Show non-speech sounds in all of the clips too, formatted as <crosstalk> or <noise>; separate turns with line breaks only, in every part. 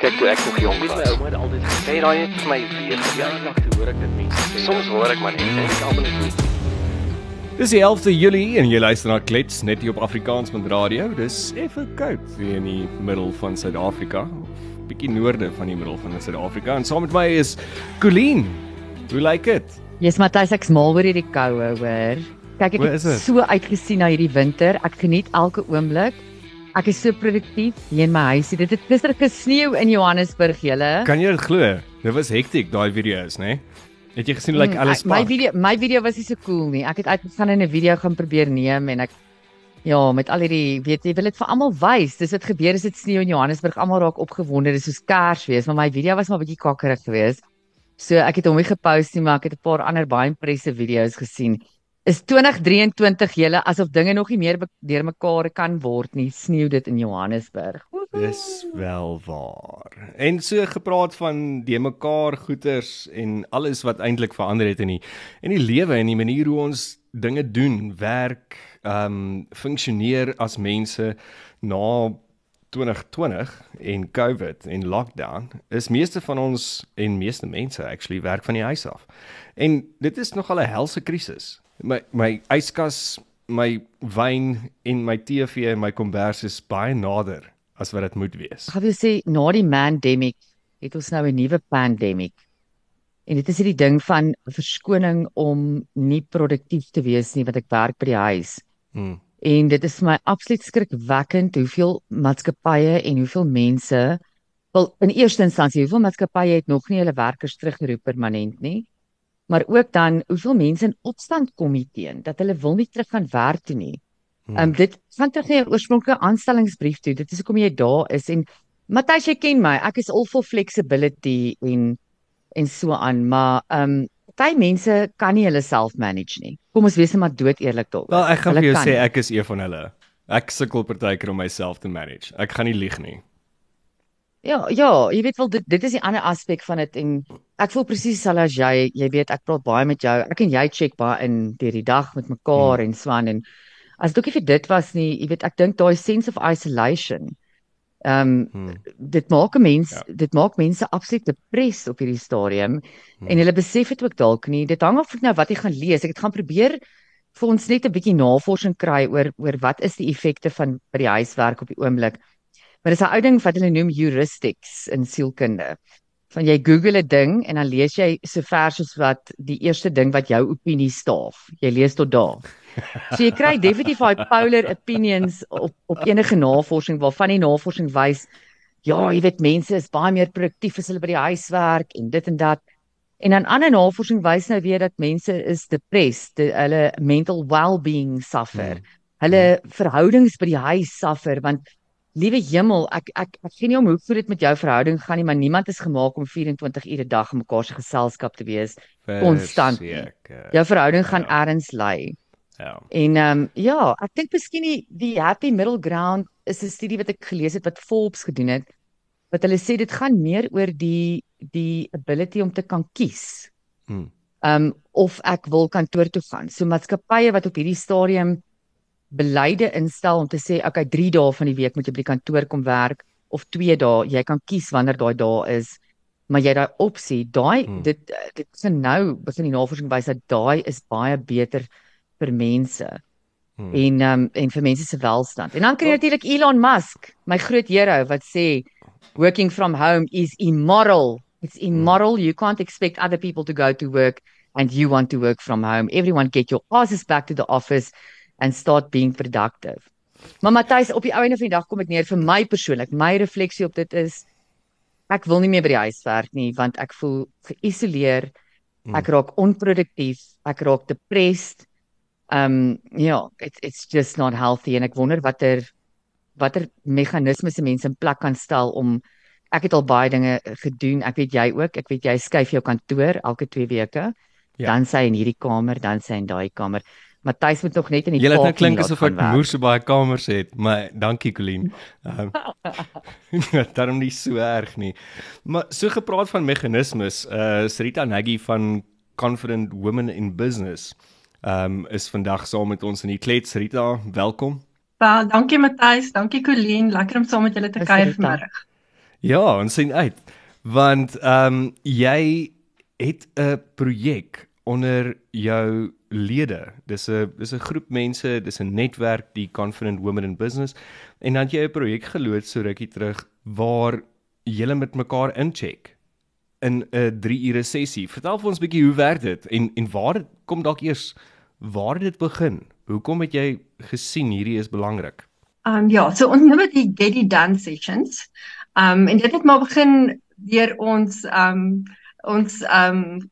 Kyk toe ek nog jonk was.
My ouma het altyd gesê,
Sê daai net vir my weer.
ja, nog te hoor ek dit mense sê.
Soms hoor ek maar net en ek almal net.
Dis die 11de Julie en jy luister na Klets net hier op Afrikaans met radio. Dis effe koud hier in die middel van Suid-Afrika, of bietjie noorde van die middel van Suid-Afrika. En saam met my is Colleen. Hoe lyk dit?
Jy's Matthys ek's mal oor hierdie koue, hoor. Kyk ek
Hoe
het so uitgesien na hierdie winter. Ek geniet elke oomblik. Ek is so produktief hier in my huisie. Dit het gister gesneeu in Johannesburg, julle.
Kan jy dit glo? Dit was hektiek daai video's, né? Nee? Het jy gesien lyk
Mm,
alles
My
pak?
video my video was nie so cool nie. Ek het uitgegaan en 'n video gaan probeer neem en ek ja, met al hierdie weet jy, wil dit vir almal wys. Dis wat gebeur as dit sneeu in Johannesburg. Almal raak opgewonde. Dis soos Kersfees, maar my video was maar bietjie kakkerig geweest. So ek het hom nie gepost nie, maar ek het 'n paar ander baie impressive video's gesien. Is 2023 julle asof dinge nog nie meer be- deurmekaar kan word nie. Sneeu dit in Johannesburg.
Dis wel waar. En so gepraat van die mekaar goeters en alles wat eintlik verander het in die in die lewe en die manier hoe ons dinge doen, werk, ehm um, funksioneer as mense na 2020 en COVID en lockdown is meeste van ons en meeste mense actually werk van die huis af. En dit is nogal 'n helse krisis. My my yskas, my wyn en my TV en my kombers is baie nader as wat dit moet wees.
Gaan jou sê na die pandemic het ons nou 'n nuwe pandemic. En dit is hierdie ding van verskoning om nie produktief te wees nie want ek werk by die huis.
Hmm.
En dit is vir my absoluut skrikwekkend hoeveel maatskappye en hoeveel mense wel in eerste instansie hoeveel maatskappye het nog nie hulle werkers teruggeroep permanent nie. Maar ook dan hoeveel mense in opstand kom hier teen dat hulle wil nie terug gaan werk toe nie.
Hmm.
Ehm um, dit gaan terug na jou oorspronklike aanstellingsbrief toe. Dit is hoekom jy daar is en Matthys jy ken my. Ek is all for flexibility en en so aan, maar ehm um, baie mense kan nie hulle self manage nie. Kom ons wees net maar dood eerlik daaroor.
Wel, ek gaan vir
Hulle
jou
kan
sê
nie.
ek is een van hulle. Ek sukkel partykeer om myself te manage. Ek gaan nie lieg nie.
Ja, ja, jy weet wel dit dit is die ander aspek van dit en ek voel presies dieselfde as jy. Jy weet ek praat baie met jou. Ek en jy check baie in deur die dag met mekaar en swaan en as dit ook nie vir dit was nie, jy weet ek dink daai sense of isolation. Ehm um,
Hmm.
dit maak 'n mens
Ja.
dit maak mense absoluut depressed op hierdie stadium
Hmm.
en hulle besef dit ook dalk nie. Dit hang af nou wat jy gaan lees. Ek het gaan probeer vir ons net 'n bietjie navorsing kry oor oor wat is die effekte van by die huiswerk op die oomblik. Maar dis 'n ou ding wat hulle noem heuristics in sielkunde. Van jy Google 'n ding en dan lees jy so ver soos wat die eerste ding wat jou opinie staaf. Jy lees tot daar. So jy kry definitief daai polar opinions op op enige navorsing waarvan die navorsing wys ja, jy weet mense is baie meer produktief as hulle by die huis werk en dit en dat. En dan ander navorsing wys nou weer dat mense is depressed, de, hulle mental well-being suffer.
Hmm.
Hulle verhoudings by die huis suffer want liewe hemel, ek ek ek sien nie om hoe dit met jou verhouding gaan nie, maar niemand is gemaak om 24 ure 'n dag in mekaar se geselskap te wees. Konstant. Jou verhouding gaan
Ja.
ergens lê.
Ja.
En ehm um, ja, ek dink miskien die, die happy middle ground is 'n studie wat ek gelees het wat Forbes gedoen het. Wat hulle sê dit gaan meer oor die die ability om te kan kies.
Hmm.
Ehm um, of ek wil kantoor toe gaan. So maatskappye wat op hierdie stadium beleide instel om te sê okay 3 dae van die week moet jy by die kantoor kom werk of 2 dae, jy kan kies wanneer daai dae is. Maar jy daai opsie, daai
Hmm.
dit dit is nou begin die navorsing wys dat daai is baie beter vir mense
Hmm.
en um, en vir mense se welstand. En dan kry jy natuurlik Elon Musk, my groot hero wat sê working from home is immoral. It's immoral. You can't expect other people to go to work and you want to work from home. Everyone get your asses back to the office and start being productive. Maar Matthys, op die ou einde van die dag kom dit neer vir my persoonlik. My refleksie op dit is ek wil nie meer by die huis werk nie want ek voel geïsoleer. Ek raak onproduktief, ek raak depressed. Um ja, it's it's just not healthy en ek wonder watter watter meganismes se mense in plek kan stel om ek het al baie dinge gedoen. Ek weet jy ook. Ek weet jy skuif jou kantoor elke 2 weke.
Ja.
Dan sy in hierdie kamer, dan sy in daai kamer. Matthys moet nog net in die
Jy laat nou
parking
klink asof ek moer so baie kamers het, maar dankie Colleen. Ehm <laughs> <laughs> Daarom nie so erg nie. Maar so gepraat van meganismes, uh Sarita Nagy van Confident Women in Business ehm um, is vandag saam met ons in die klets. Rita, welkom.
Wel, dankie Matthys, dankie Colleen, lekker om saam met julle te kuier vanmiddag.
Ja, ons sien uit want ehm um, jy het 'n projek onder jou lede. Dis 'n dis 'n groep mense, dis 'n netwerk, die Confident Women in Business en dan jy 'n projek geloods so rukkie terug waar julle met mekaar incheck in 'n 3 ure sessie. Vertel vir ons 'n bietjie hoe werk dit en en waar kom dalk eers waar dit begin. Hoekom het jy gesien hierdie is belangrik?
Um ja, so ons noem dit die Get It Done sessions. Um en dit het maar begin deur ons um ons um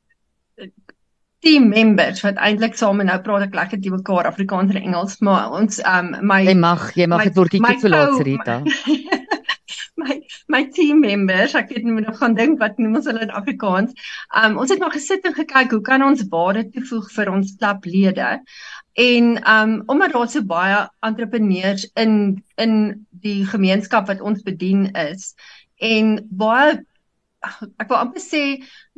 team members wat eintlik saam nou praat ek lekker die mekaar Afrikaans en Engels, maar ons um my
Jy mag, jy mag dit word
my
te laat Rita.
my my team members, ek het nou nog gaan dink wat noem ons hulle in Afrikaans. Um ons het maar gesit en gekyk hoe kan ons waarde toevoeg vir ons klaplede. En um omdat daar so baie entrepreneurs in in die gemeenskap wat ons bedien is en baie ag, ek wil amper sê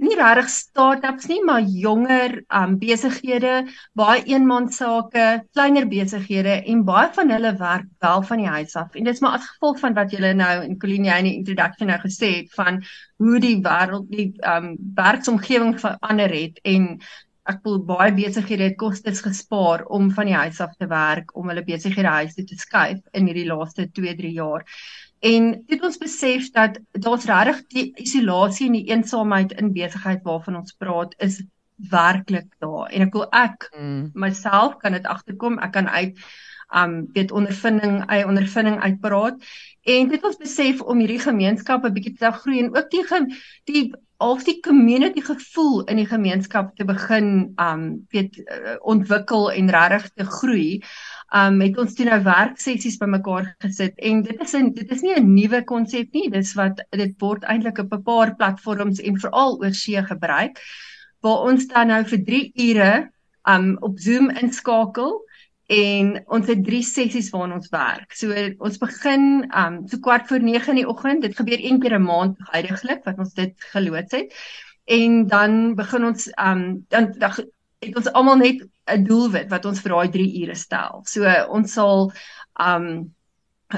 nie regtig startups nie, maar jonger um besighede, baie eenman sake, kleiner besighede en baie van hulle werk wel van die huis af. En dit is maar as gevolg van wat julle nou in jy in die introduction nou gesê het van hoe die wêreld die um werksomgewing verander het en ek wil baie besighede het kostes gespaar om van die huis af te werk, om hulle besighede huis toe te skuif in hierdie laaste 2-3 jaar. En dit ons besef dat daar's regtig die isolasie en die eensaamheid in besigheid waarvan ons praat is werklik daar. En ek wil ek
Mm.
myself kan dit agterkom. Ek kan uit um weet ondervinding, eie ondervinding uitpraat. En dit ons besef om hierdie gemeenskap 'n bietjie te laat groei en ook die ge- die half die community gevoel in die gemeenskap te begin um weet uh, ontwikkel en regtig te groei. Um het ons toe nou werksessies bymekaar gesit en dit is 'n dit is nie 'n nuwe konsep nie. Dis wat dit word eintlik op 'n paar platforms en veral oor see gebruik waar ons dan nou vir 3 ure um op Zoom inskakel en ons het 3 sessies waarna ons werk. So ons begin um so kwart voor 9 in die oggend. Dit gebeur een keer 'n maand heidaglik wat ons dit geloods het. En dan begin ons um dan, dan het ons almal net 'n doelwit wat ons vir daai 3 ure stel. So ons sal um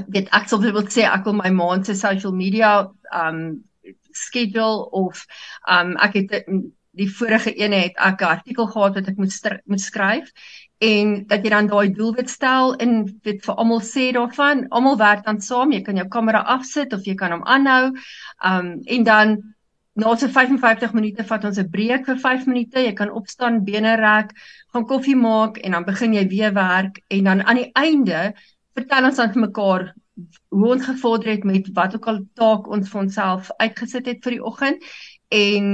weet ek sal byvoorbeeld sê ek wil my maand se social media um schedule of um ek het die vorige ene het ek 'n artikel gehad wat ek moet moet skryf en dat jy dan daai doelwit stel en dit vir almal sê daarvan almal werk dan saam jy kan jou kamera afsit of jy kan hom aanhou um en dan na so 55 minute vat ons 'n breek vir 5 minute jy kan opstaan bene rek gaan koffie maak en dan begin jy weer werk en dan aan die einde vertel ons dan vir mekaar hoe ons gevorder het met wat ook al taak ons vir onsself uitgesit het vir die oggend en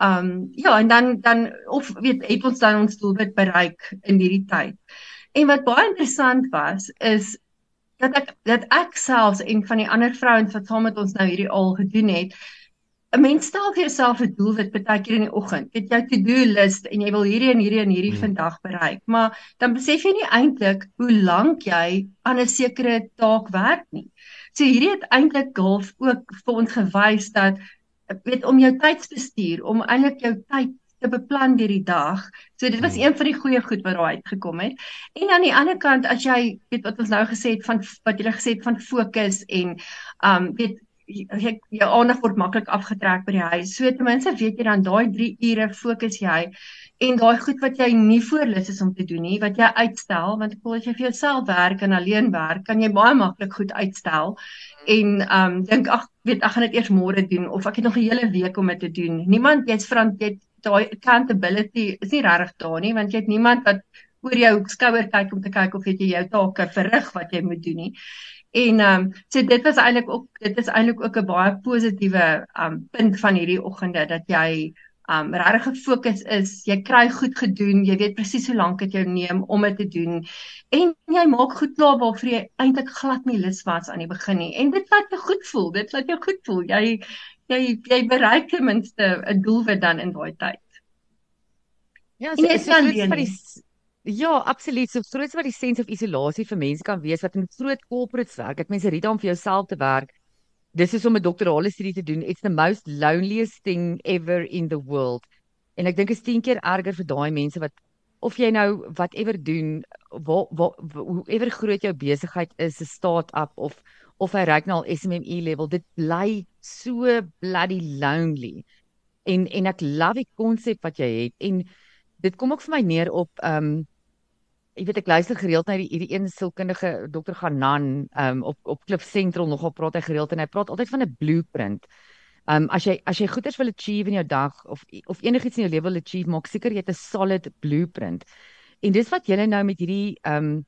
um ja en dan dan of weet het ons dan ons doelwit bereik in hierdie tyd. En wat baie interessant was is dat ek dat ek selfs en van die ander vrouens wat saam met ons nou hierdie al gedoen het 'n mens stel vir jouself 'n doelwit baie keer in die oggend. Dit jou to-do lys en jy wil hierdie en hierdie en hierdie
Hmm.
vandag bereik, maar dan besef jy nie eintlik hoe lank jy aan 'n sekere taak werk nie. So hierdie het eintlik half ook vir ons gewys dat weet om jou tydsbestuur, om eintlik jou tyd te beplan deur die dag. So dit was
Hmm.
een van die goeie goed wat daar uitgekom het. En aan die ander kant as jy weet wat ons nou gesê het van wat jy gesê het van fokus en um weet jy jou aandag word maklik afgetrek by die huis. So ten minste weet jy dan daai 3 ure fokus jy en daai goed wat jy nie voorlus is om te doen nie, wat jy uitstel, want ek wil as jy vir jouself werk en alleen werk, kan jy baie maklik goed uitstel en um dink ag weet ek gaan dit eers môre doen of ek het nog 'n hele week om dit te doen. Niemand jy's verantwoordelik daai accountability is nie regtig daar nie want jy het niemand wat oor jou skouer kyk om te kyk of jy jou take verrig wat jy moet doen nie. En ehm um, so dit was eintlik ook dit is eintlik ook 'n baie positiewe ehm um, punt van hierdie oggende dat jy ehm um, regtig gefokus is. Jy kry goed gedoen. Jy weet presies hoe lank dit jou neem om dit te doen. En jy maak goed klaar waarvoor jy eintlik glad nie lus was aan die begin nie. En dit laat jou goed voel. Dit laat jou goed voel. Jy jy jy bereik ten minste 'n doelwit dan in daai tyd.
Ja,
En
so,
jy is
so
nie
groot
alleen
wat die
nie.
s- Ja, absoluut. So groot wat die sense of isolasie vir mense kan wees wat in groot corporates werk. Ek mense Rita om vir jouself te werk. Dis is om 'n doktorale studie te doen. It's the most loneliest thing ever in the world. En ek dink is 10 keer erger vir daai mense wat of jy nou whatever doen, waar waar hoe ewer groot jou besigheid is, 'n start-up of of hy reik nou al SMME level. Dit bly so bloody lonely. En en ek love die konsep wat jy het en dit kom ook vir my neer op ehm um, jy weet ek luister gereeld na hierdie hierdie een sielkundige dokter Ganan ehm um, op op Cliff Central nogal praat hy gereeld en hy praat altyd van 'n blueprint. Ehm um, as jy as jy goeders wil achieve in jou dag of of enigiets in jou lewe wil achieve, maak seker jy het 'n solid blueprint. En dis wat julle nou met hierdie ehm um,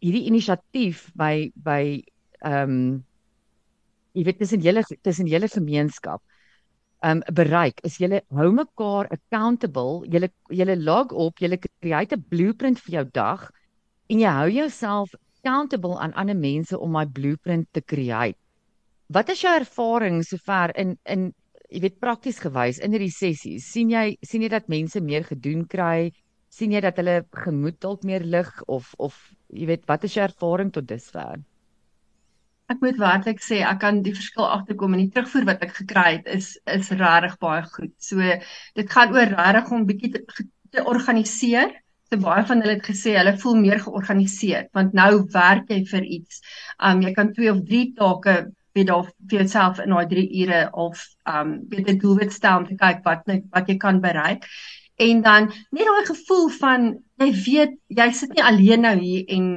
hierdie inisiatief by by ehm um, jy weet tussen julle tussen julle gemeenskap um bereik is julle hou mekaar accountable julle julle log op julle create 'n blueprint vir jou dag en jy hou jouself accountable aan ander mense om my blueprint te create. Wat is jou ervaring sover in in jy weet prakties gewys in hierdie sessies? Sien jy sien jy dat mense meer gedoen kry? Sien jy dat hulle gemoed dalk meer lig of of jy weet wat is jou ervaring tot dusver
Ek moet werklik sê ek kan die verskil agterkom en die terugvoer wat ek gekry het is is regtig baie goed. So dit gaan oor regtig om bietjie te, te organiseer. So baie van hulle het gesê hulle voel meer georganiseerd want nou werk jy vir iets. Um jy kan 2 of 3 take weet of vir jouself in daai 3 ure of um weet 'n doelwit stel om te kyk wat wat jy kan bereik. En dan net daai gevoel van jy weet jy sit nie alleen nou hier en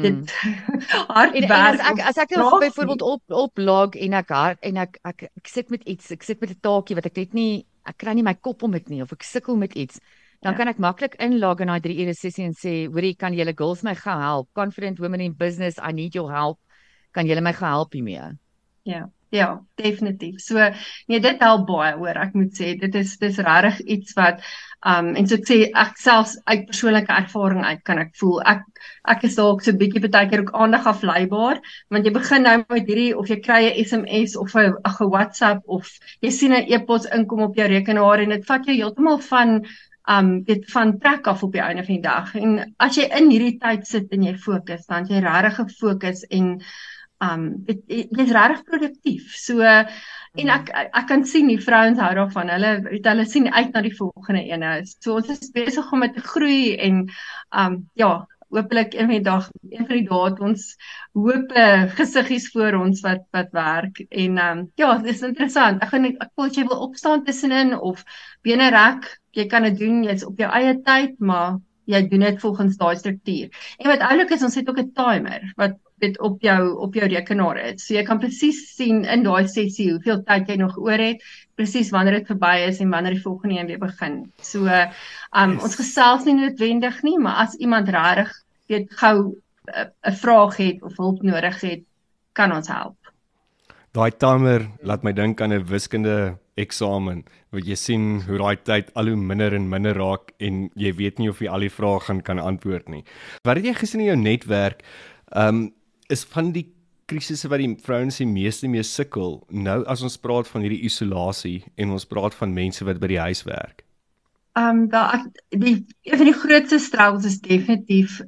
dit
mm. <laughs> hard en, werk. En as ek as ek nou byvoorbeeld op op log en ek hard en ek, ek ek sit met iets, ek sit met 'n taakie wat ek net nie ek kry nie my kop om dit nie of ek sukkel met iets, dan ja. kan ek maklik inlog in daai 3 ure sessie en sê, "Hoorie, kan julle girls my gou help? Confident women in business, I need your help. Kan julle my gou help hiermee?"
Ja. Ja, definitief. So nee, dit help baie hoor. Ek moet sê dit is dis regtig iets wat um en so ek sê ek selfs uit persoonlike ervaring uit kan ek voel ek ek is dalk so 'n bietjie baie keer ook aandag afleibaar want jy begin nou met hierdie of jy kry 'n SMS of 'n WhatsApp of jy sien 'n e-pos inkom op jou rekenaar en dit vat jou heeltemal van um dit van trek af op die einde van die dag. En as jy in hierdie tyd sit en jy fokus, dan jy regtig gefokus en um dit jy's regtig produktief. So en ek ek kan sien die vrouens hou daarvan. Hulle weet hulle sien uit na die volgende ene. So ons is besig om te groei en um ja, hopelik een van die dag een van die dae het ons hoop gesiggies voor ons wat wat werk en um ja, dis interessant. Ek gaan ek wil jy wil opstaan tussenin of bene rek. Jy kan dit doen, jy's op jou eie tyd, maar jy doen dit volgens daai struktuur. En wat oulik is, ons het ook 'n timer wat dit op jou op jou rekenaar is. So jy kan presies sien in daai sessie hoeveel tyd jy nog oor het, presies wanneer dit verby is en wanneer die volgende een weer begin. So um yes. ons gesels nie noodwendig nie, maar as iemand regtig weet gou uh, 'n vraag het of hulp nodig het, kan ons help.
Daai timer laat my dink aan 'n wiskunde eksamen wat jy sien hoe daai tyd al hoe minder en minder raak en jy weet nie of jy al die vrae gaan kan antwoord nie. Wat het jy gesien in jou netwerk? Ehm um, is van die krisisse wat die vrouens die meeste mee sukkel nou as ons praat van hierdie isolasie en ons praat van mense wat by die huis werk.
Ehm um, daar die een van die grootste struggles is definitief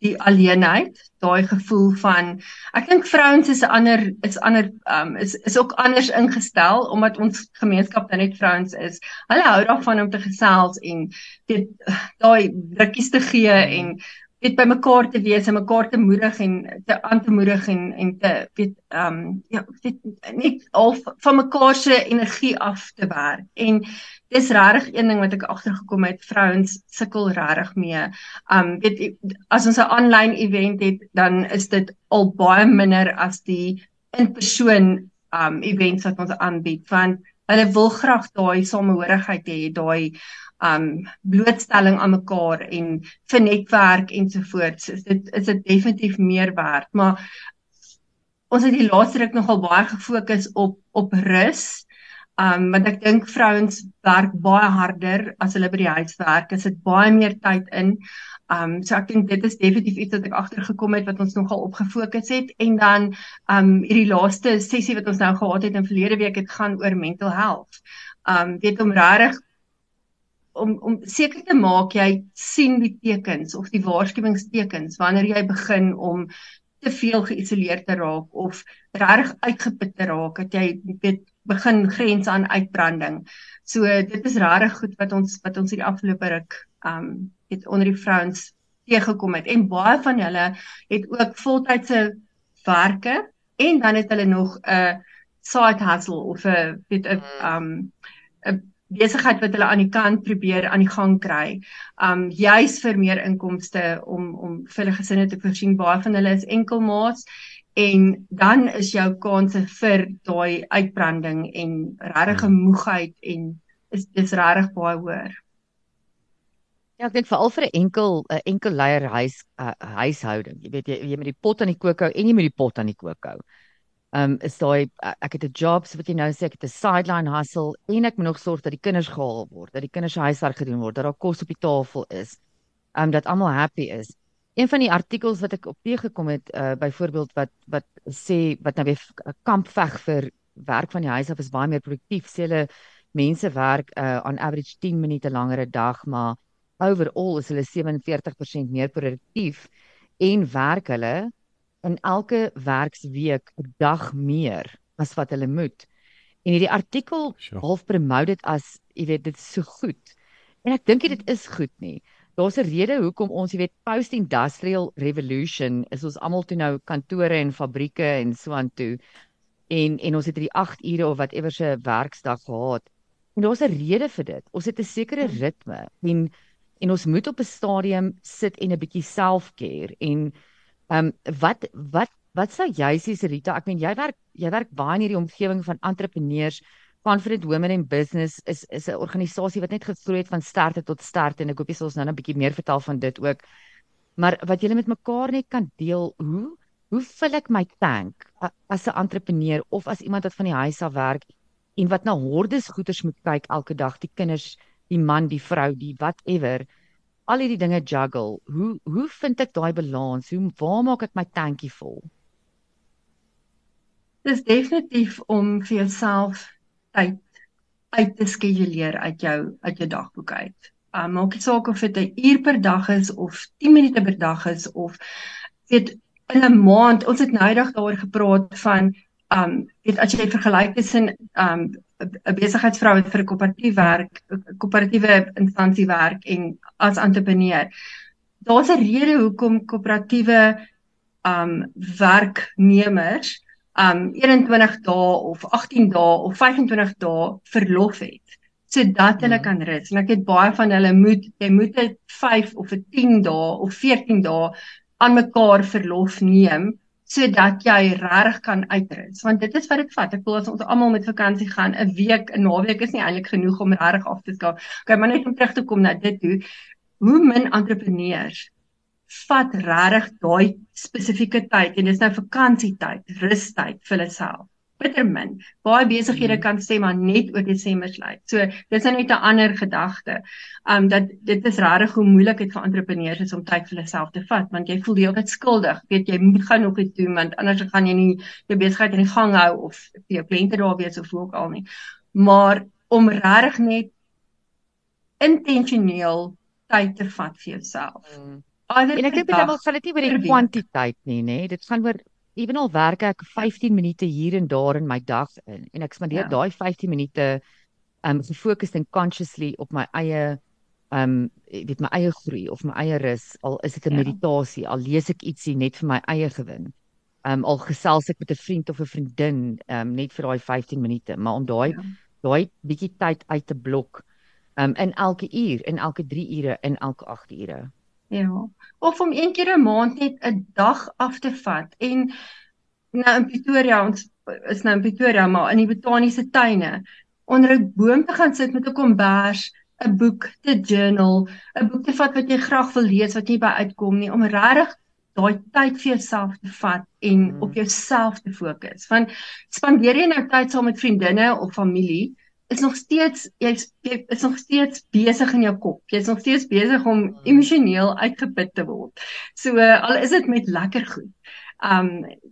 die alleenheid, daai gevoel van ek dink vrouens is ander is ander ehm um, is is ook anders ingestel omdat ons gemeenskap dan net vrouens is. Hulle hou daarvan om te gesels en dit daai drukkies te gee en weet by mekaar te wees en mekaar te moedig en te aan te moedig en en te weet ehm um, ja weet net al van mekaar se energie af te werk. En dis regtig een ding wat ek agtergekom het vrouens sukkel regtig mee. Ehm um, weet as ons 'n aanlyn event het dan is dit al baie minder as die in persoon ehm um, events wat ons aanbied want hulle wil graag daai samehorigheid hê, daai um blootstelling aan mekaar en vir netwerk ensovoorts is dit is dit definitief meer werd maar ons het die laaste ruk nogal baie gefokus op op rus um want ek dink vrouens werk baie harder as hulle by die huis werk. Is dit baie meer tyd in. Um so ek dink dit is definitief iets wat ek agtergekom het wat ons nogal op gefokus het. En dan um hierdie laaste sessie wat ons nou gehad het in verlede week het gaan oor mental health. Um weet om regtig om om seker te maak jy sien die tekens of die waarskuwingstekens wanneer jy begin om te veel geïsoleer te raak of reg uitgeput te raak dat jy weet begin grens aan uitbranding. So dit is regtig goed wat ons wat ons hierdie afgelope ruk um het onder die vrouens teëgekom het en baie van hulle het ook voltydse werke en dan het hulle nog 'n side hustle of 'n weet 'n um 'n besigheid wat hulle aan die kant probeer aan die gang kry. Um juis vir meer inkomste om om vir hulle gesinne te voorsien. Baie van hulle is enkelmaats en dan is jou kanse vir daai uitbranding en regtig moegheid en is dis regtig baie hoër.
Ja, ek dink veral vir 'n enkel 'n enkel leier huis uh, huishouding. Jy weet jy, jy met die pot aan die kook hou en jy met die pot aan die kook hou. Um is daai uh, ek het 'n job so wat jy nou sê ek het 'n sideline hustle en ek moet nog sorg dat die kinders gehaal word, dat die kinders se huiswerk gedoen word, dat daar kos op die tafel is. Um dat almal happy is. Een van die artikels wat ek op teëgekom het uh byvoorbeeld wat wat sê wat nou weer kamp veg vir werk van die huis af is baie meer produktief. Sê hulle mense werk uh on average 10 minute langer 'n dag, maar overall is hulle 47% meer produktief en werk hulle in elke werksweek 'n dag meer as wat hulle moet. En hierdie artikel
Sure.
half promote dit as, jy weet, dit is so goed. En ek dink dit is goed nie. Daar's 'n rede hoekom ons, jy weet, post-industrial revolution is ons almal toe nou kantore en fabrieke en so aan toe. En en ons het hierdie 8 ure of whatever se werksdag gehad. En daar's 'n rede vir dit. Ons het 'n sekere ritme en en ons moet op 'n stadium sit en 'n bietjie self-care en ehm um, wat wat wat sou jy sê Rita ek meen jy werk jy werk baie in hierdie omgewing van entrepreneurs Confident Women in Business is is 'n organisasie wat net gegroei het van sterkte tot sterkte en ek hoop jy sal ons nou 'n bietjie meer vertel van dit ook maar wat julle met mekaar net kan deel hoe hoe vul ek my tank as 'n entrepreneur of as iemand wat van die huis af werk en wat na hordes goeders moet kyk elke dag die kinders die man, die vrou, die whatever. Al hierdie dinge juggle. Hoe hoe vind ek daai balans? Hoe waar maak ek my tankie vol?
Dis definitief om vir jouself tyd uit te skeduleer uit jou uit jou dagboek uit. Um maak nie saak of dit 'n uur per dag is of 10 minute per dag is of weet in 'n maand. Ons het nou eendag daaroor gepraat van um weet as jy vergelyk tussen um 'n besigheidsvrou wat vir 'n koöperatief werk, 'n koöperatiewe instansie werk en as entrepreneur. Daar's 'n rede hoekom koöperatiewe um werknemers um 21 dae of 18 dae of 25 dae verlof het sodat hulle
Hmm.
kan rus. En ek het baie van hulle moet jy moet 'n 5 of 'n 10 dae of 14 dae aan mekaar verlof neem sodat jy regtig kan uitrus want dit is wat dit vat. Ek wil as ons almal met vakansie gaan, 'n week, 'n naweek is nie eintlik genoeg om regtig af te skakel. Okay, maar net om terug te kom na dit toe. Hoe min entrepreneurs vat regtig daai spesifieke tyd en dis nou vakansietyd, rustyd vir hulle self. Bitter min. Baie besighede
Mhm.
kan sê maar net oor Desember sluit. So dis nou net 'n ander gedagte. Um dat dit is regtig hoe moeilik dit vir entrepreneurs is om tyd vir hulle self te vat want jy voel jy altyd skuldig. Weet jy moet gaan nog iets doen want anders gaan jy nie jou besigheid in die gang hou of vir jou kliënte daar wees of ook al nie. Maar om regtig net intentioneel tyd te vat vir jouself. Either
En ek dink
dag
gaan dit nie oor die kwantiteit nie, nê? Dit gaan oor ewenal werk ek 15 minute hier en daar in my dag in en ek spandeer
Ja.
daai 15 minute um gefokus en consciously op my eie um weet my eie groei of my eie rus al is dit 'n
Ja.
meditasie al lees ek ietsie net vir my eie gewin um al gesels ek met 'n vriend of 'n vriendin um net vir daai 15 minute maar om daai
Ja.
daai bietjie tyd uit te blok um in elke uur in elke 3 ure in elke 8 ure
Ja. Of om een keer 'n maand net 'n dag af te vat en nou in Pretoria ons is nou in Pretoria maar in die botaniese tuine onder 'n boom te gaan sit met 'n kombers, 'n boek te journal, 'n boek te vat wat jy graag wil lees wat nie by uitkom nie om regtig daai tyd vir jouself te vat en
Mm.
op jouself te fokus. Want spandeer jy nou tyd saam met vriendinne of familie is nog steeds jy's jy is nog steeds besig in jou kop. Jy's nog steeds besig om emosioneel uitgeput te word. So uh, al is dit met lekker goed. Um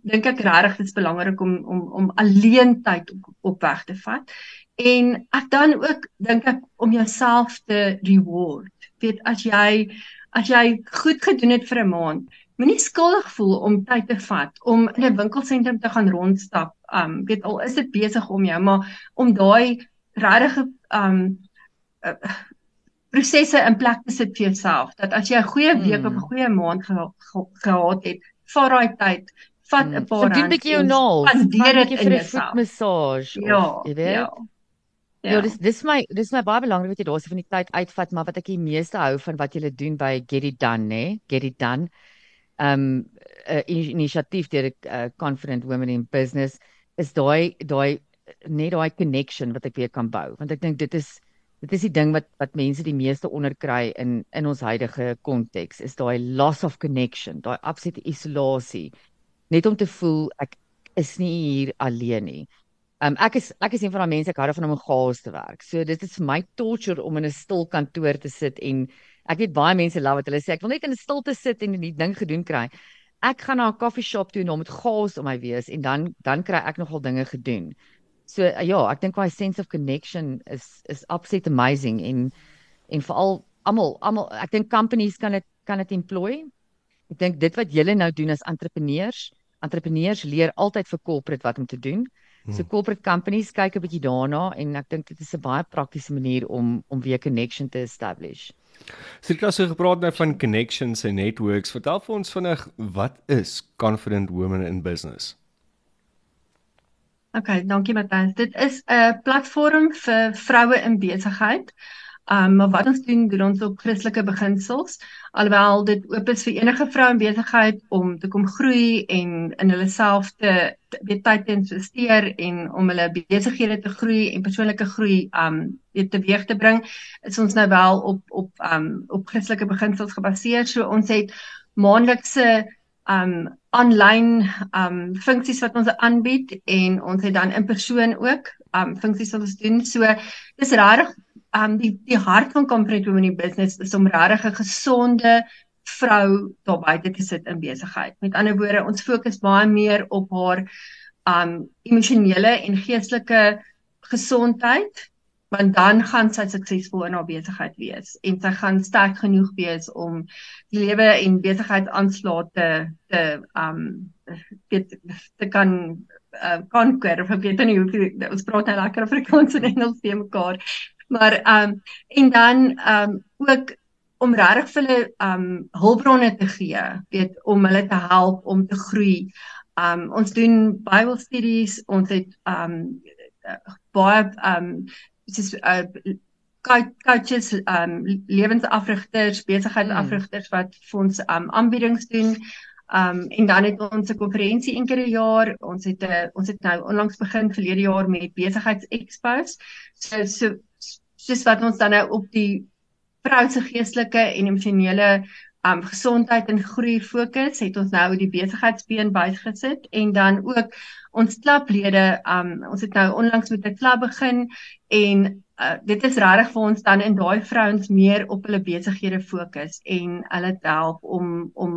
dink ek regtig dit is belangrik om om om alleen tyd op, op weg te vat. En ek dan ook dink ek om jouself te reward. Weet as jy as jy goed gedoen het vir 'n maand, moenie skuldig voel om tyd te vat om in 'n winkelsentrum te gaan rondstap. Um weet al is dit besig om jou, maar om daai regtig um uh, prosesse in plek te sit vir jouself dat as jy 'n goeie week
Hmm.
of 'n goeie maand geha ge gehad het, vat daai tyd vat
Mm.
'n paar
So doen 'n
rand
bietjie jou naels.
spandeer
'n
dit
vir 'n voetmassage
Ja,
of jy weet.
ja.
Ja, dis dis my dis my baie belangrik wat jy daarse van die tyd uitvat, maar wat ek die meeste hou van wat jy doen by Get It Done, nê? Get It Done. Um 'n inisiatief deur uh, Confident Women in Business is daai daai net daai connection wat ek weer kan bou, want ek dink dit is dit is die ding wat wat mense die meeste onderkry in in ons huidige konteks is daai loss of connection, daai absolute isolasie. Net om te voel ek is nie hier alleen nie. Um ek is ek is een van daai mense ek hou daarvan om in chaos te werk. So dit is vir my torture om in 'n stil kantoor te sit en ek weet baie mense love dit. Hulle sê ek wil net in 'n stilte sit en die ding gedoen kry. Ek gaan na 'n koffieshop toe en dan met chaos om my wees en dan dan kry ek nogal dinge gedoen. So uh, ja, ek dink daai sense of connection is is absolute amazing en en veral almal almal ek dink companies kan dit kan dit employ. Ek dink dit wat julle nou doen as entrepreneurs, entrepreneurs leer altyd vir corporate wat om te doen. So corporate companies kyk 'n bietjie daarna en ek dink dit is 'n baie praktiese manier om om weer connection te establish.
Sirka so gepraat nou van connections en networks. Vertel vir ons vinnig wat is Confident Women in Business?
Okay, dankie Matthys. Dit is 'n platform vir vroue in besigheid. Um maar wat ons doen, doen ons op Christelike beginsels, alhoewel dit oop is vir enige vrou in besigheid om te kom groei en in hulle self te- weet tyd te investeer en om hulle besighede te groei en persoonlike groei um weet teweeg te bring, is ons nou wel op op um op Christelike beginsels gebaseer. So ons het maandelikse um aanlyn um funksies wat ons aanbied en ons het dan in persoon ook um funksies wat ons doen. So dis regtig um die die hart van Confident Women in Business is om regtig 'n gesonde vrou daar buite te sit in besigheid. Met ander woorde, ons fokus baie meer op haar um emosionele en geestelike gesondheid want dan gaan sy suksesvol in haar besigheid wees en sy gaan sterk genoeg wees om die lewe en besigheidsaanslae te te um weet te kan uh, conquer of ek weet nie hoe ons praat nou lekker Afrikaans en Engels te mekaar maar um en dan um ook om regtig vir hulle um hulpbronne te gee weet om hulle te help om te groei. Um ons doen Bible studies ons het um baie um soos uh, coach- coaches um lewensafrigters besigheidsafrigters wat vir ons um aanbiedings doen Um en dan het ons 'n konferensie een keer 'n jaar. Ons het 'n ons het nou onlangs begin verlede jaar met besigheidsexpos. So so soos wat ons dan nou op die vrou se geestelike en emosionele um gesondheid en groei fokus, het ons nou die besigheidsbeen bygesit en dan ook ons klablede um ons het nou onlangs met 'n klub begin en uh, dit is regtig vir ons dan in daai vrouens meer op hulle besighede fokus en hulle help om om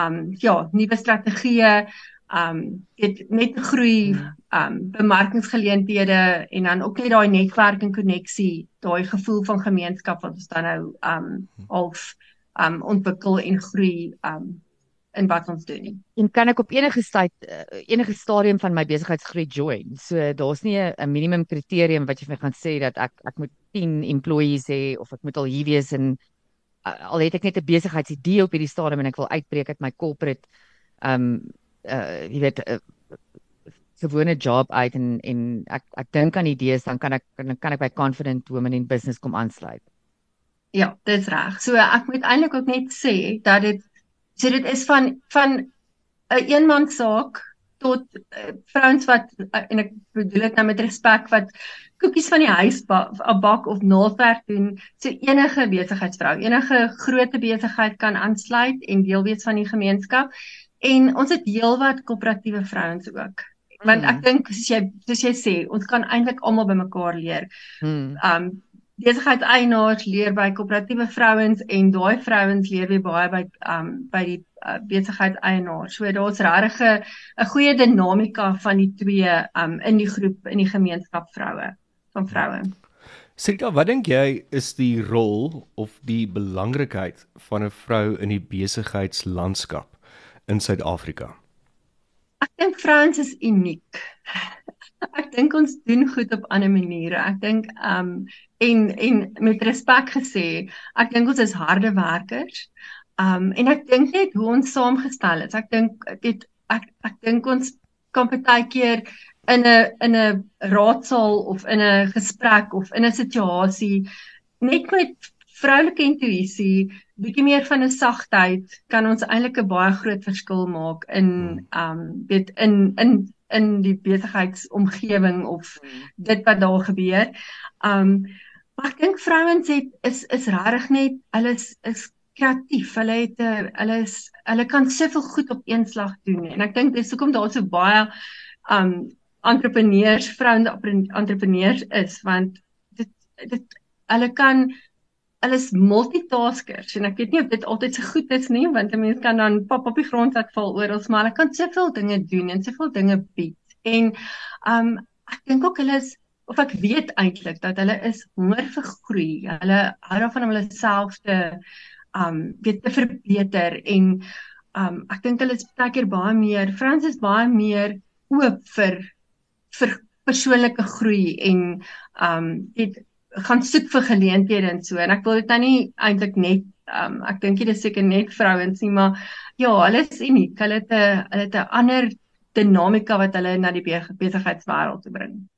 um ja, nuwe strategieë um dit net te groei um bemarkingsgeleenthede en dan ook net daai netwerk en koneksie, daai gevoel van gemeenskap wat ons dan nou um half um ontwikkel en groei um in wat ons doen.
En kan ek op enige tyd uh, enige stadium van my besigheidsgroei join? So daar's nie 'n 'n minimum kriterium wat jy vir my gaan sê dat ek ek moet 10 employees hê of ek moet al hier wees en al het ek net 'n besigheidsidee op hierdie stadium en ek wil uitbreek uit my corporate um uh jy weet uh, gewone job uit en en ek ek dink aan idees dan kan ek dan kan ek by Confident Women in Business kom aansluit.
Ja, dis reg. So ek moet eintlik ook net sê dat dit so dit is van van 'n een eenman saak tot uh, vrouens wat uh, en ek bedoel dit nou met respek wat koekies van die huis ba bak of naaldwerk doen. So enige besigheidsvrou, enige groot besigheid kan aansluit en deel wees van die gemeenskap. En ons het heelwat koöperatiewe vrouens ook. Want ek dink soos jy soos jy sê, ons kan eintlik almal bymekaar leer
Hmm.
um besigheidseienaars leer by koöperatiewe vrouens en daai vrouens leer weer baie by um by die uh, besigheidseienaars. So daar's regtig 'n goeie dinamika van die twee um in die groep in die gemeenskap vroue van vroue.
Sirka, wat dink jy is die rol of die belangrikheid van 'n vrou in die besigheidslandskap in Suid-Afrika?
Ek dink vrouens is uniek. Ek dink ons doen goed op ander maniere. Ek dink um en en met respek gesê, ek dink ons is harde werkers. Um en ek dink net hoe ons saamgestel is. Ek dink dit ek ek dink ons kan baie keer in 'n in 'n raadsaal of in 'n gesprek of in 'n situasie net met vroulike intuïsie, bietjie meer van 'n sagtheid kan ons eintlik 'n baie groot verskil maak in um weet in in in die besigheidsomgewing of dit wat daar gebeur. Um maar ek dink vrouens het is is regtig net hulle is, is kreatief. Hulle het 'n hulle is hulle kan soveel goed op een slag doen en ek dink dis hoekom daar so baie um entrepreneurs, vroue entrepreneurs is want dit dit hulle kan hulle is multitaskers en ek weet nie of dit altyd so goed is nie want 'n mens kan dan pap op die grond laat val oral maar hulle kan soveel dinge doen en soveel dinge bied. En um ek dink ook hulle is of ek weet eintlik dat hulle is honger vir groei. Hulle hou daarvan om hulle self te um weet te verbeter en um ek dink hulle is baie keer baie meer Frans is baie meer oop vir vir persoonlike groei en um dit gaan soek vir geleenthede en so en ek wil dit nou nie eintlik net um ek dink dit is seker net vrouens nie maar ja hulle is uniek hulle het 'n hulle het 'n ander dinamika wat hulle na die besigheidswêreld te bring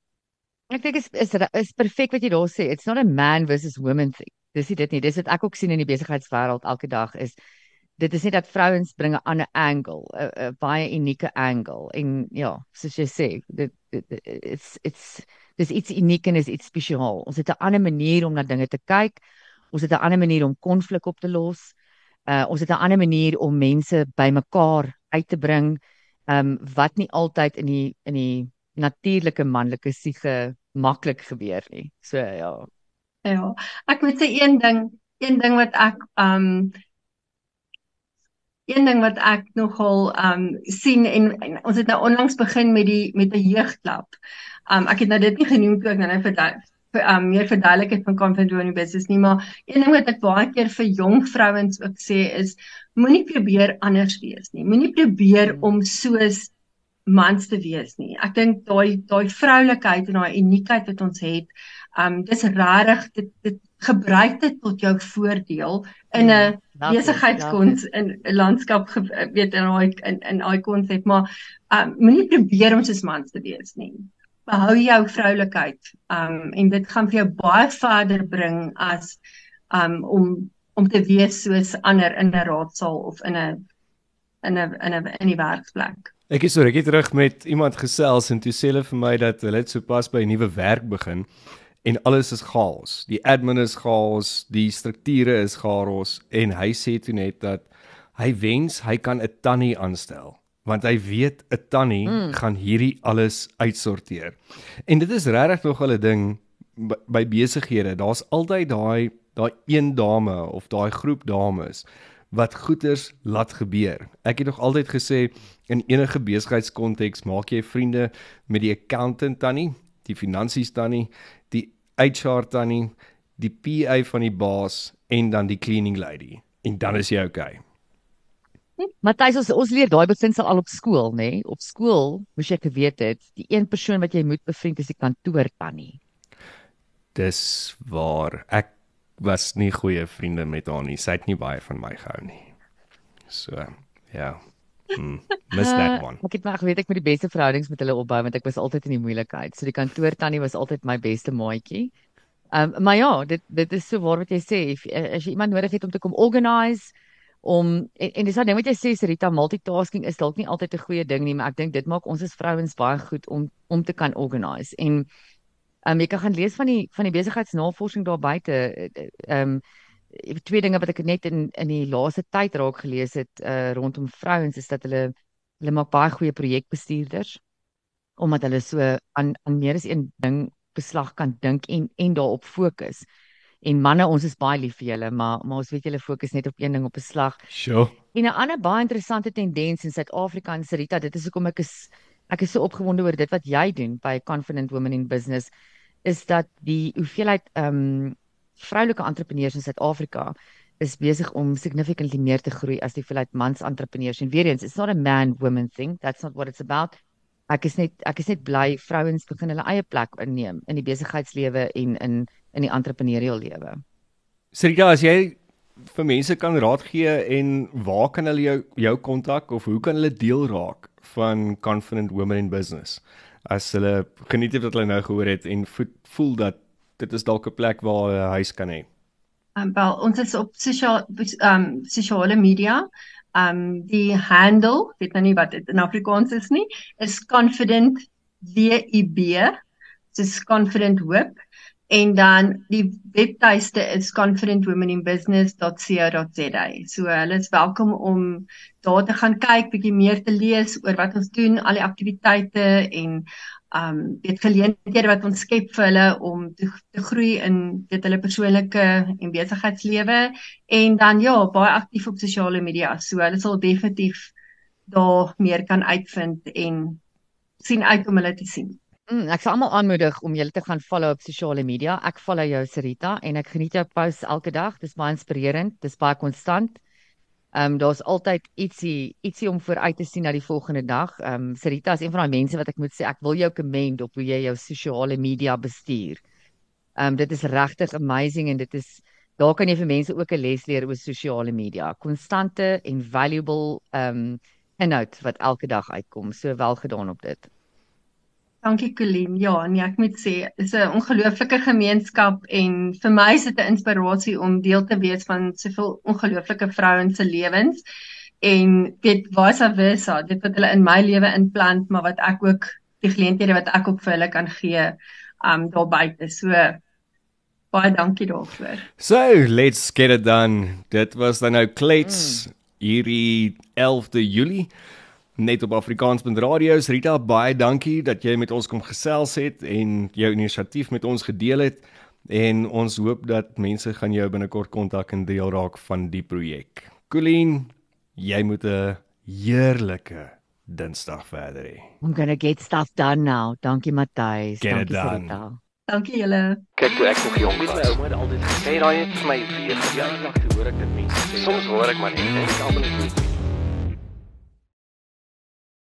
Ek dink is is is perfek wat jy daar sê. It's not a man versus woman thing. Dis dit nie. Dis wat ek ook sien in die besigheidswêreld elke dag is dit is nie dat vrouens bring 'n ander angle, 'n baie unieke angle. En ja, soos jy sê, dit it's it's dis iets uniek en is iets spesiaal. Ons het 'n ander manier om na dinge te kyk. Ons het 'n ander manier om konflik op te los. Uh ons het 'n ander manier om mense bymekaar uit te bring. Um wat nie altyd in die in die natuurlike manlike siege maklik gebeur nie. So ja.
Ja. Ek moet sê een ding, een ding wat ek um een ding wat ek nogal um sien en, en ons het nou onlangs begin met die met 'n jeugklub. Um ek het nou dit nie genoem toe ek nou net vir um meer verduidelik het van confident women business nie, maar een ding wat ek baie keer vir jong vrouens ook sê is moenie probeer anders wees nie. Moenie probeer hmm. om soos mans te wees nie. Ek dink daai daai vroulikheid en daai uniekheid wat ons het, um dis regtig dit dit gebruik dit tot jou voordeel in 'n hmm, besigheidskons in 'n landskap weet in daai in in daai konsep maar um moenie probeer om soos mans te wees nie behou jou vroulikheid. Um en dit gaan vir jou baie verder bring as um om om te wees soos ander in 'n raadsaal of in 'n in 'n in 'n in die werksplek.
Ek is so reg terug met iemand gesels en toe sê hulle vir my dat hulle sopas by 'n nuwe werk begin en alles is chaos. Die admin is chaos, die strukture is chaos en hy sê toe net dat hy wens hy kan 'n tannie aanstel want hy weet 'n tannie mm. gaan hierdie alles uitsorteer. En dit is regtig nog 'n ding by, by besighede. Daar's altyd daai daai een dame of daai groep dames wat goeders laat gebeur. Ek het nog altyd gesê in enige besigheidskonteks maak jy vriende met die accountant tannie, die finansies tannie, HR tannie, die PA van die baas en dan die cleaning lady en dan is jy okay.
Matthys ons ons leer daai beginsel al op skool, nê? Nee? Op skool moes jy geweet het, die een persoon wat jy moet bevriend is die kantoor tannie.
Dis waar ek was nie goeie vriende met haar nie. Sy het nie baie van my gehou nie. So, ja. Hmm, <laughs> mis that one.
Ek het maar geweet ek moet die beste verhoudings met hulle opbou want ek was altyd in die moeilikheid. So die kantoor tannie was altyd my beste maatjie. Ehm um, maar ja, dit dit is so waar wat jy sê. As jy iemand nodig het om te kom organise om en, en dis wat net wat jy sê Rita multitasking is dalk nie altyd 'n goeie ding nie maar ek dink dit maak ons as vrouens baie goed om om te kan organise en um, jy kan gaan lees van die van die besigheidsnavorsing daar buite ehm um, twee dinge wat ek net in in die laaste tyd raak gelees het uh, rondom vrouens is dat hulle hulle maak baie goeie projekbestuurders omdat hulle so aan aan meer as een ding beslag kan dink en en daarop fokus. En manne, ons is baie lief vir julle, maar maar ons weet julle fokus net op een ding op 'n slag.
Sure.
En 'n ander baie interessante tendens in Suid-Afrika en Sarita, dit is hoekom ek is ek is so opgewonde oor dit wat jy doen by Confident Women in Business is dat die hoeveelheid ehm um, vroulike entrepreneurs in Suid-Afrika is besig om significantly meer te groei as die hoeveelheid mans entrepreneurs. En weer eens, it's not a man woman thing. That's not what it's about. Ek is net ek is net bly vrouens begin hulle eie plek inneem in die besigheidslewe en in in die entrepreneurial lewe.
Sirka, as jy vir mense kan raad gee en waar kan hulle jou jou kontak of hoe kan hulle deel raak van Confident Women in Business. As hulle geniet het wat hulle nou gehoor het en vo voel dat dit is dalk 'n plek waar 'n huis kan hê.
Um, wel, ons is op sosiale um sosiale media. Um die handle, weet nou nie wat dit in Afrikaans is nie, is confident WIB. Dis confident hope en dan die webtuiste is confidentwomeninbusiness.co.za. So hulle is welkom om daar te gaan kyk, bietjie meer te lees oor wat ons doen, al die aktiwiteite en um weet geleenthede wat ons skep vir hulle om te, te groei in dit hulle persoonlike en besigheidslewe en dan ja, baie aktief op sosiale media. So hulle sal definitief daar meer kan uitvind en sien uit om hulle te sien.
Mm, ek sal almal aanmoedig om julle te gaan follow op sosiale media. Ek follow jou Sarita en ek geniet jou posts elke dag. Dis baie inspirerend, dis baie konstant. Ehm um, daar's altyd ietsie ietsie om vooruit te sien na die volgende dag. Ehm um, Sarita is een van daai mense wat ek moet sê ek wil jou commend op hoe jy jou sosiale media bestuur. Ehm um, dit is regtig amazing en dit is daar kan jy vir mense ook 'n les leer oor sosiale media. Konstante en valuable ehm um, inhoud wat elke dag uitkom. So wel gedaan op dit.
Dankie Colleen. Ja, nee, ek moet sê, dis 'n ongelooflike gemeenskap en vir my is dit 'n inspirasie om deel te wees van soveel ongelooflike vrouens se lewens. En weet vice versa, dit wat hulle in my lewe inplant, maar wat ek ook die geleenthede wat ek ook vir hulle kan gee, um daar buite. So baie dankie daarvoor.
So, let's get it done. Dit was dan nou klets mm. hierdie 11de Julie net op Afrikaans.radio. Rita, baie dankie dat jy met ons kom gesels het en jou inisiatief met ons gedeel het. En ons hoop dat mense gaan jou binnekort kontak en deel raak van die projek. Colleen, jy moet 'n heerlike Dinsdag verder hê.
I'm going to get stuff done now. Dankie Matthys.
Dankie
Rita.
Dankie julle.
Kyk toe ek nog jong
Weet my
was.
ouma het altyd gesê,
Hey, raai het vir my weer.
ja, dag toe hoor ek dit mense sê.
Soms hoor ek maar net en ek almal net